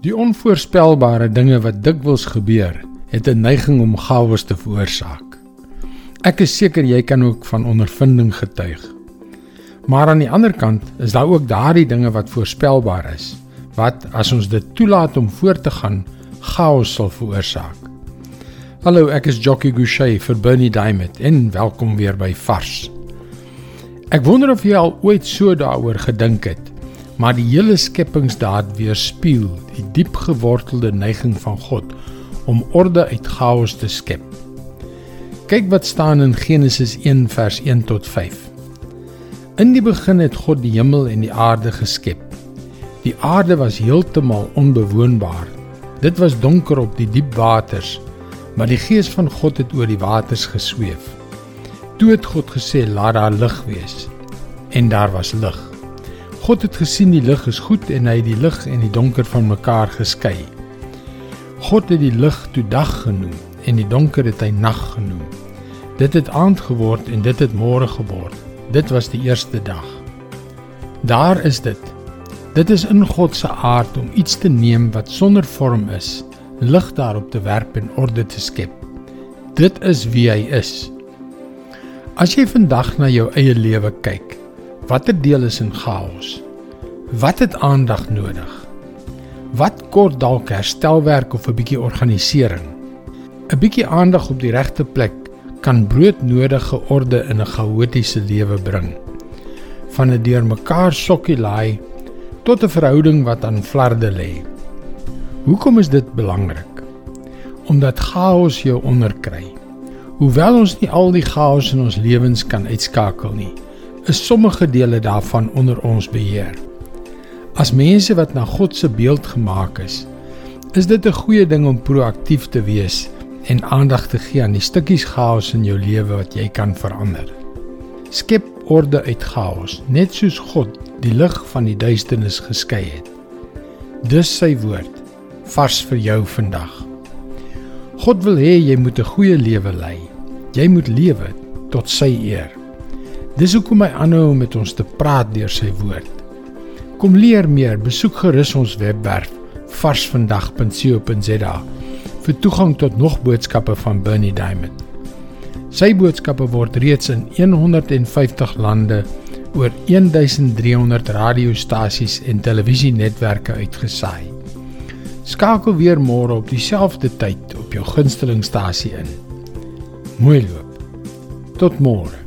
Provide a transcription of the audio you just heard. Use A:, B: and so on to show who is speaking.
A: Die onvoorspelbare dinge wat dikwels gebeur, het 'n neiging om chaos te veroorsaak. Ek is seker jy kan ook van ondervinding getuig. Maar aan die ander kant is daar ook daardie dinge wat voorspelbaar is, wat as ons dit toelaat om voort te gaan, chaos sal veroorsaak. Hallo, ek is Jockey Gouchee vir Bernie Diamond en welkom weer by Vars. Ek wonder of jy al ooit so daaroor gedink het maar die hele skepingsdaad weerspieël die diep gewortelde neiging van God om orde uit chaos te skep. Kyk wat staan in Genesis 1 vers 1 tot 5. In die begin het God die hemel en die aarde geskep. Die aarde was heeltemal onbewoonbaar. Dit was donker op die diep waters, maar die gees van God het oor die waters gesweef. Toe het God gesê: "Laat daar lig wees." En daar was lig. God het gesien die lig is goed en hy het die lig en die donker van mekaar geskei. God het die lig toe dag genoem en die donker het hy nag genoem. Dit het aand geword en dit het môre geword. Dit was die eerste dag. Daar is dit. Dit is in God se aard om iets te neem wat sonder vorm is, lig daarop te werp en orde te skep. Dit is wie hy is. As jy vandag na jou eie lewe kyk, Watter deel is in chaos? Wat het aandag nodig? Wat kort dalk herstelwerk of 'n bietjie organisering? 'n Bietjie aandag op die regte plek kan broodnodige orde in 'n chaotiese lewe bring. Van 'n deurmekaar sokkie laai tot 'n verhouding wat aan flarde lê. Hoekom is dit belangrik? Omdat chaos jou onderkry. Hoewel ons nie al die chaos in ons lewens kan uitskakel nie, is sommige dele daarvan onder ons beheer. As mense wat na God se beeld gemaak is, is dit 'n goeie ding om proaktief te wees en aandag te gee aan die stukkies chaos in jou lewe wat jy kan verander. Skep orde uit chaos, net soos God die lig van die duisternis geskei het. Dis sy woord vars vir jou vandag. God wil hê jy moet 'n goeie lewe lei. Jy moet lewe tot sy eer. Dis hoekom hy aanhou met ons te praat deur sy woord. Kom leer meer, besoek gerus ons webwerf varsvandag.co.za vir toegang tot nog boodskappe van Bernie Diamond. Sy boodskappe word reeds in 150 lande oor 1300 radiostasies en televisienetwerke uitgesaai. Skakel weer môre op dieselfde tyd op jou gunstelingstasie in. Mooi loop. Tot môre.